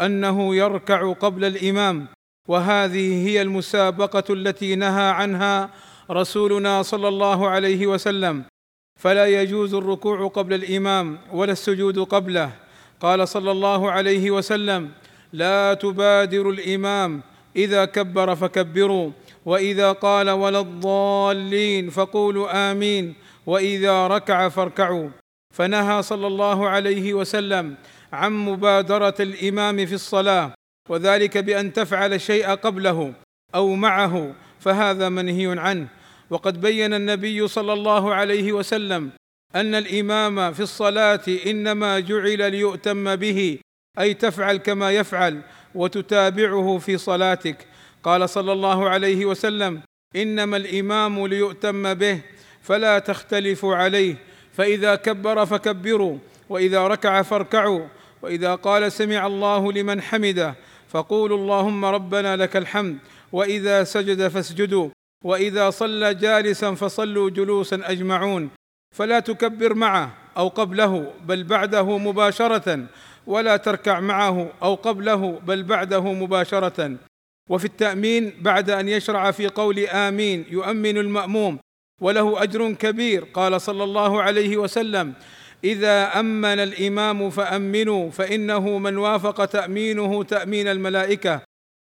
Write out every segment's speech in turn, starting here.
أنه يركع قبل الإمام وهذه هي المسابقة التي نهى عنها رسولنا صلى الله عليه وسلم. فلا يجوز الركوع قبل الإمام ولا السجود قبله. قال صلى الله عليه وسلم لا تبادر الإمام إذا كبر فكبروا وإذا قال ولا الضالين فقولوا آمين وإذا ركع فاركعوا. فنهى صلى الله عليه وسلم عن مبادرة الإمام في الصلاة وذلك بأن تفعل شيء قبله أو معه فهذا منهي عنه. وقد بين النبي صلى الله عليه وسلم أن الإمام في الصلاة إنما جعل ليؤتم به أي تفعل كما يفعل وتتابعه في صلاتك. قال صلى الله عليه وسلم إنما الإمام ليؤتم به فلا تختلفوا عليه فإذا كبر فكبروا وإذا ركع فاركعوا وإذا قال سمع الله لمن حمده فقولوا اللهم ربنا لك الحمد وإذا سجد فاسجدوا وإذا صلى جالسا فصلوا جلوسا أجمعون. فلا تكبر معه أو قبله بل بعده مباشرة ولا تركع معه أو قبله بل بعده مباشرة. وفي التأمين بعد أن يشرع في قول آمين يؤمن المأموم وله أجر كبير قال صلى الله عليه وسلم. إذا أمن الإمام فأمنوا فإنه من وافق تأمينه تأمين الملائكة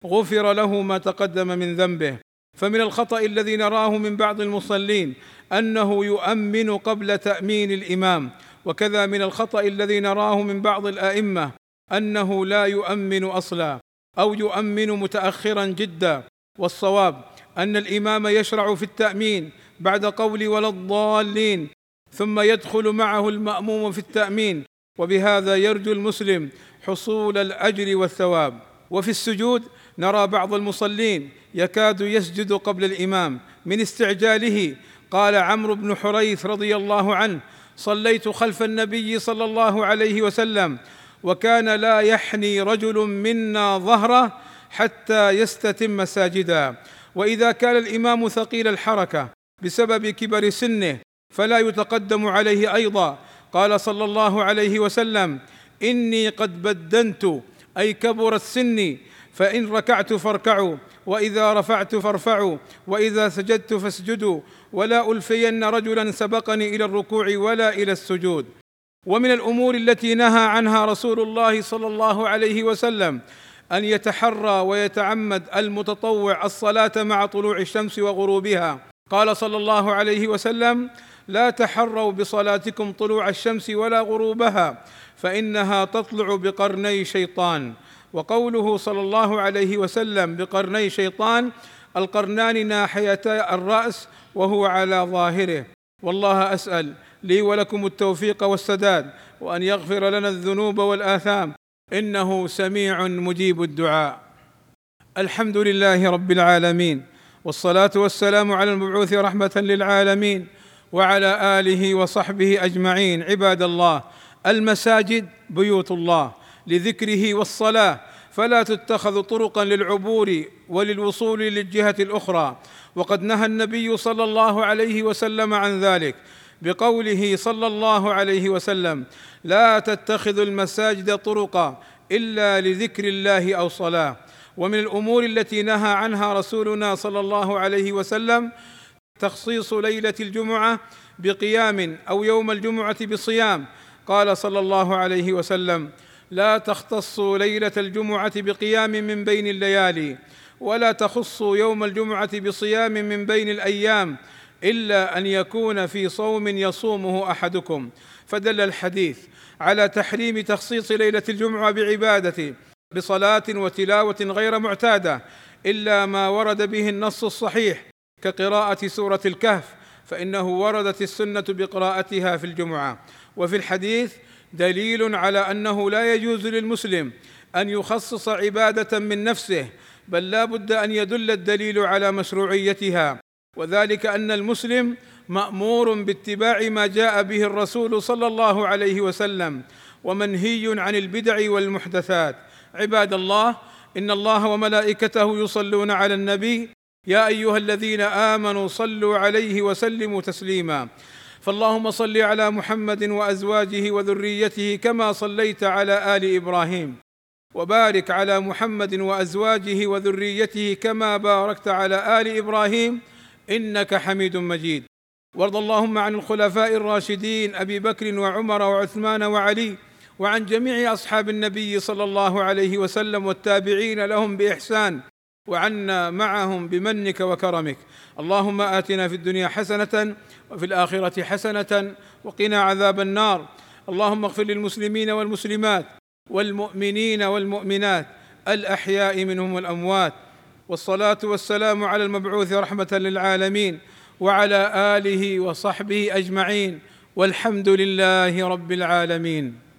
غفر له ما تقدم من ذنبه. فمن الخطأ الذي نراه من بعض المصلين أنه يؤمن قبل تأمين الإمام. وكذا من الخطأ الذي نراه من بعض الأئمة أنه لا يؤمن أصلا أو يؤمن متأخرا جدا. والصواب أن الإمام يشرع في التأمين بعد قول ولا الضالين ثم يدخل معه المأموم في التأمين وبهذا يرجو المسلم حصول الأجر والثواب. وفي السجود نرى بعض المصلين يكاد يسجد قبل الإمام من استعجاله. قال عمرو بن حريث رضي الله عنه صليت خلف النبي صلى الله عليه وسلم وكان لا يحني رجل منا ظهره حتى يستتم ساجدا. وإذا كان الإمام ثقيل الحركة بسبب كبر سنه فلا يتقدم عليه أيضا. قال صلى الله عليه وسلم إني قد بدنت أي كبرت سني فإن ركعت فاركعوا وإذا رفعت فارفعوا وإذا سجدت فاسجدوا ولا ألفين رجلا سبقني إلى الركوع ولا إلى السجود. ومن الأمور التي نهى عنها رسول الله صلى الله عليه وسلم أن يتحرى ويتعمد المتطوع الصلاة مع طلوع الشمس وغروبها. قال صلى الله عليه وسلم لا تحروا بصلاتكم طلوع الشمس ولا غروبها فإنها تطلع بقرني شيطان. وقوله صلى الله عليه وسلم بقرني شيطان القرنان ناحيتا الرأس وهو على ظاهره. والله أسأل لي ولكم التوفيق والسداد وأن يغفر لنا الذنوب والآثام. إنه سميع مجيب الدعاء. الحمد لله رب العالمين والصلاة والسلام على المبعوث رحمة للعالمين. وعلى آله وصحبه أجمعين عباد الله. المساجد بيوت الله لذكره والصلاة. فلا تتخذ طرقا للعبور وللوصول للجهة الأخرى. وقد نهى النبي صلى الله عليه وسلم عن ذلك بقوله صلى الله عليه وسلم لا تتخذوا المساجد طرقا إلا لذكر الله أو صلاة. ومن الأمور التي نهى عنها رسولنا صلى الله عليه وسلم تخصيص ليلة الجمعة بقيام أو يوم الجمعة بصيام. قال صلى الله عليه وسلم لا تختصوا ليلة الجمعة بقيام من بين الليالي ولا تخصوا يوم الجمعة بصيام من بين الأيام إلا أن يكون في صوم يصومه أحدكم. فدل الحديث على تحريم تخصيص ليلة الجمعة بعبادة بصلاة وتلاوة غير معتادة إلا ما ورد به النص الصحيح كقراءة سورة الكهف فإنه وردت السنة بقراءتها في الجمعة. وفي الحديث دليل على أنه لا يجوز للمسلم أن يخصص عبادة من نفسه بل لا بد أن يدل الدليل على مشروعيتها. وذلك أن المسلم مأمور باتباع ما جاء به الرسول صلى الله عليه وسلم ومنهي عن البدع والمحدثات. عباد الله إن الله وملائكته يصلون على النبي يا أيها الذين آمنوا صلوا عليه وسلموا تسليما. فاللهم صل على محمد وأزواجه وذريته كما صليت على آل إبراهيم. وبارك على محمد وأزواجه وذريته كما باركت على آل إبراهيم. إنك حميد مجيد. وارض اللهم عن الخلفاء الراشدين أبي بكر وعمر وعثمان وعلي. وعن جميع أصحاب النبي صلى الله عليه وسلم والتابعين لهم بإحسان. وعنا معهم بمنك وكرمك. اللهم آتنا في الدنيا حسنة وفي الآخرة حسنة وقنا عذاب النار. اللهم اغفر للمسلمين والمسلمات والمؤمنين والمؤمنات الأحياء منهم والأموات. والصلاة والسلام على المبعوث رحمة للعالمين وعلى آله وصحبه أجمعين. والحمد لله رب العالمين.